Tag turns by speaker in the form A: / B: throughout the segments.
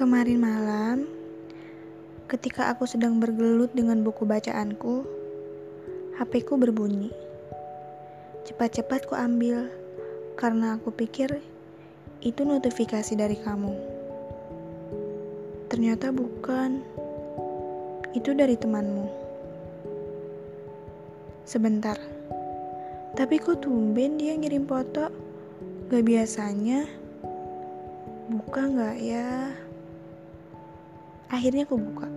A: Kemarin malam, ketika aku sedang bergelut dengan buku bacaanku, HP ku berbunyi. Cepat-cepat ku ambil, karena aku pikir itu notifikasi dari kamu. Ternyata bukan, itu dari temanmu. Sebentar, tapi kok tumben dia ngirim foto? Gak biasanya. Buka gak ya? Akhirnya aku buka.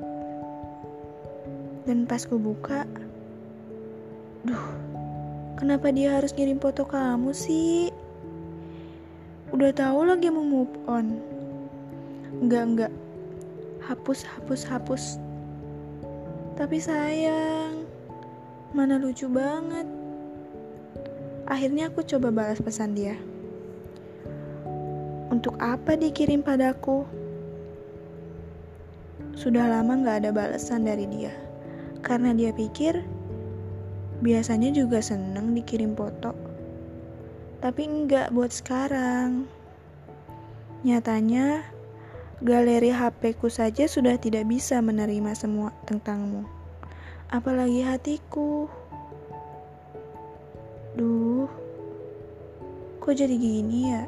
A: Dan pas ku buka, duh, kenapa dia harus ngirim foto kamu sih? Udah tahu lagi mau move on. Enggak, enggak. Hapus, hapus, hapus. Tapi sayang, mana lucu banget. Akhirnya aku coba balas pesan dia. Untuk apa dikirim padaku? Sudah lama gak ada balasan dari dia. Karena dia pikir biasanya juga seneng dikirim foto. Tapi enggak buat sekarang. Nyatanya, galeri HP ku saja sudah tidak bisa menerima semua tentangmu. Apalagi hatiku. Duh, kok jadi gini ya?